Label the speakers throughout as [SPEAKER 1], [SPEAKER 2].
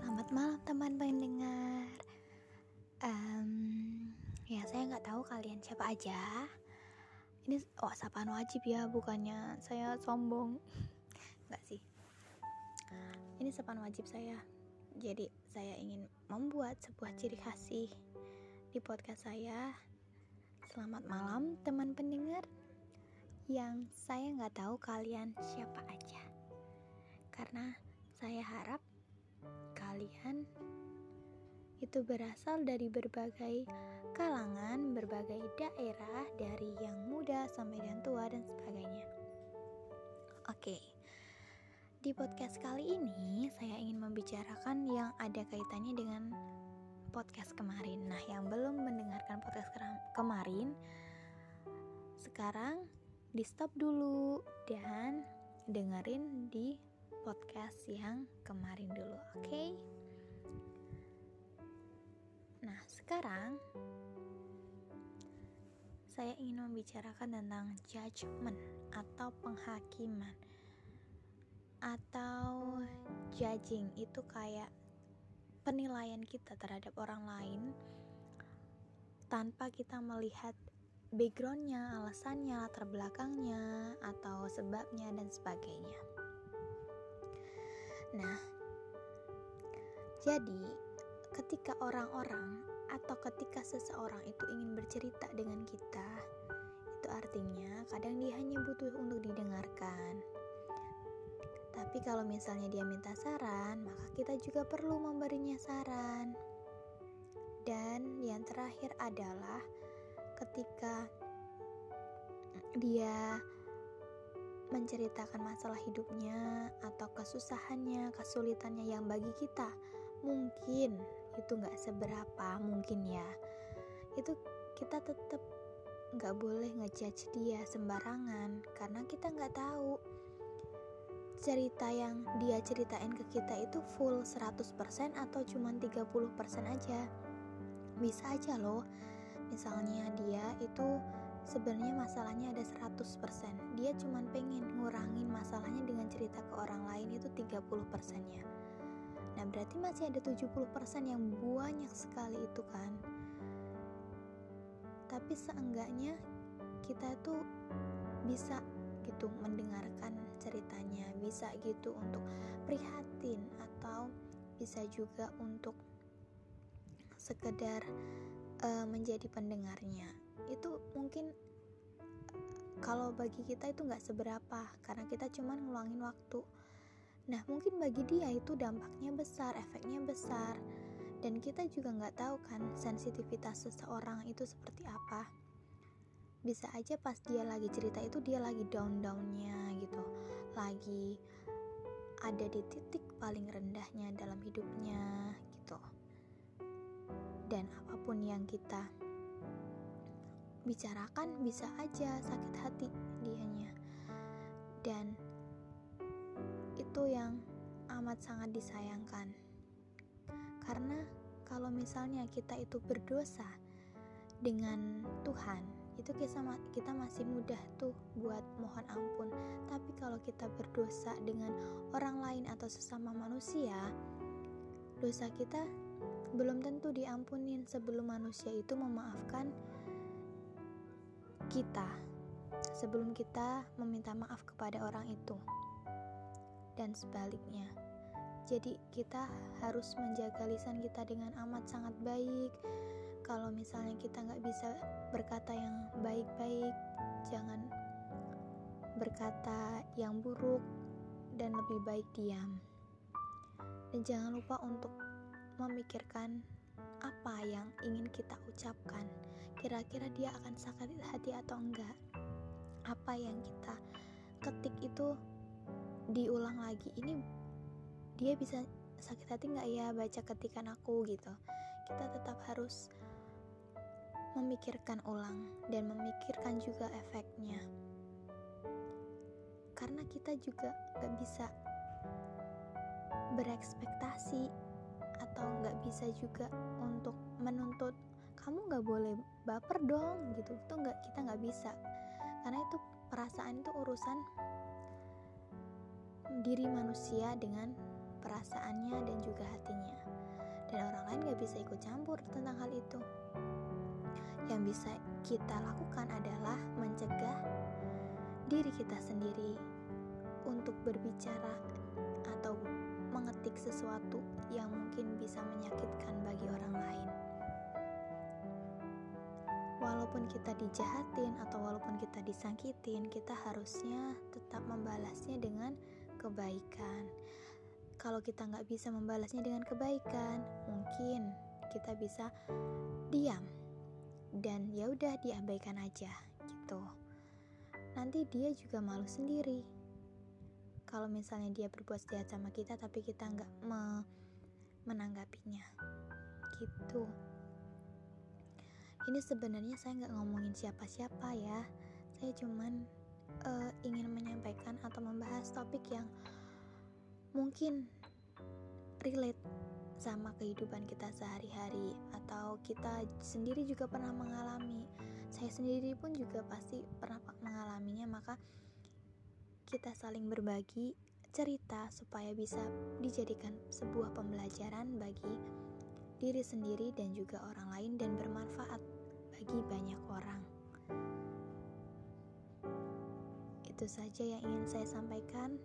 [SPEAKER 1] Selamat malam teman pendengar. Um, ya saya nggak tahu kalian siapa aja. Ini oh sapaan wajib ya, bukannya saya sombong. Nggak sih. Ini sapaan wajib saya. Jadi saya ingin membuat sebuah ciri khas sih di podcast saya. Selamat malam teman pendengar yang saya nggak tahu kalian siapa aja. Karena saya harap kalian itu berasal dari berbagai kalangan, berbagai daerah, dari yang muda sampai yang tua dan sebagainya. Oke. Di podcast kali ini saya ingin membicarakan yang ada kaitannya dengan podcast kemarin. Nah, yang belum mendengarkan podcast kemarin sekarang di stop dulu dan dengerin di podcast yang kemarin dulu, oke? Okay? Nah, sekarang saya ingin membicarakan tentang judgment atau penghakiman atau judging itu kayak penilaian kita terhadap orang lain tanpa kita melihat backgroundnya, alasannya, latar belakangnya, atau sebabnya dan sebagainya. Nah, jadi ketika orang-orang atau ketika seseorang itu ingin bercerita dengan kita, itu artinya kadang dia hanya butuh untuk didengarkan. Tapi kalau misalnya dia minta saran, maka kita juga perlu memberinya saran. Dan yang terakhir adalah ketika dia menceritakan masalah hidupnya atau kesusahannya, kesulitannya yang bagi kita mungkin itu nggak seberapa mungkin ya. Itu kita tetap nggak boleh ngejudge dia sembarangan karena kita nggak tahu cerita yang dia ceritain ke kita itu full 100% atau cuma 30% aja. Bisa aja loh. Misalnya dia itu sebenarnya masalahnya ada 100% dia cuma pengen ngurangin masalahnya dengan cerita ke orang lain itu 30 persennya. Nah berarti masih ada 70% yang banyak sekali itu kan? Tapi seenggaknya kita tuh bisa gitu mendengarkan ceritanya bisa gitu untuk prihatin atau bisa juga untuk sekedar uh, menjadi pendengarnya itu mungkin kalau bagi kita itu nggak seberapa karena kita cuma ngeluangin waktu. Nah mungkin bagi dia itu dampaknya besar efeknya besar. Dan kita juga nggak tahu kan sensitivitas seseorang itu seperti apa. Bisa aja pas dia lagi cerita itu dia lagi down downnya gitu. Lagi ada di titik paling rendahnya dalam hidupnya gitu. Dan apa pun yang kita bicarakan bisa aja sakit hati dianya. Dan itu yang amat sangat disayangkan. Karena kalau misalnya kita itu berdosa dengan Tuhan itu kita masih mudah tuh buat mohon ampun. Tapi kalau kita berdosa dengan orang lain atau sesama manusia dosa kita belum tentu diampunin sebelum manusia itu memaafkan kita sebelum kita meminta maaf kepada orang itu. Dan sebaliknya jadi kita harus menjaga lisan kita dengan amat sangat baik. Kalau misalnya kita nggak bisa berkata yang baik-baik jangan berkata yang buruk dan lebih baik diam. Dan jangan lupa untuk memikirkan apa yang ingin kita ucapkan. Kira-kira dia akan sakit hati atau enggak? Apa yang kita ketik itu diulang lagi. Ini dia bisa sakit hati nggak ya baca ketikan aku gitu. Kita tetap harus memikirkan ulang dan memikirkan juga efeknya. Karena kita juga gak bisa berekspektasi atau nggak bisa juga untuk menuntut kamu nggak boleh baper dong gitu itu nggak kita nggak bisa karena itu perasaan itu urusan diri manusia dengan perasaannya dan juga hatinya. Dan orang lain gak bisa ikut campur tentang hal itu. Yang bisa kita lakukan adalah mencegah diri kita sendiri untuk berbicara atau mengetik sesuatu yang bisa menyakitkan bagi orang lain. Walaupun kita dijahatin atau walaupun kita disakitin, kita harusnya tetap membalasnya dengan kebaikan. Kalau kita nggak bisa membalasnya dengan kebaikan, mungkin kita bisa diam dan ya udah diabaikan aja gitu. Nanti dia juga malu sendiri. Kalau misalnya dia berbuat jahat sama kita tapi kita nggak me menanggapinya, gitu. Ini sebenarnya saya nggak ngomongin siapa-siapa ya. Saya cuman uh, ingin menyampaikan atau membahas topik yang mungkin relate sama kehidupan kita sehari-hari atau kita sendiri juga pernah mengalami. Saya sendiri pun juga pasti pernah mengalaminya maka kita saling berbagi cerita supaya bisa dijadikan sebuah pembelajaran bagi diri sendiri dan juga orang lain dan bermanfaat bagi banyak orang. Itu saja yang ingin saya sampaikan,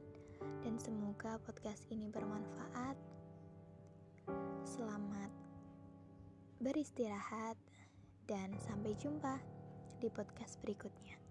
[SPEAKER 1] dan semoga podcast ini bermanfaat. Selamat beristirahat, dan sampai jumpa di podcast berikutnya.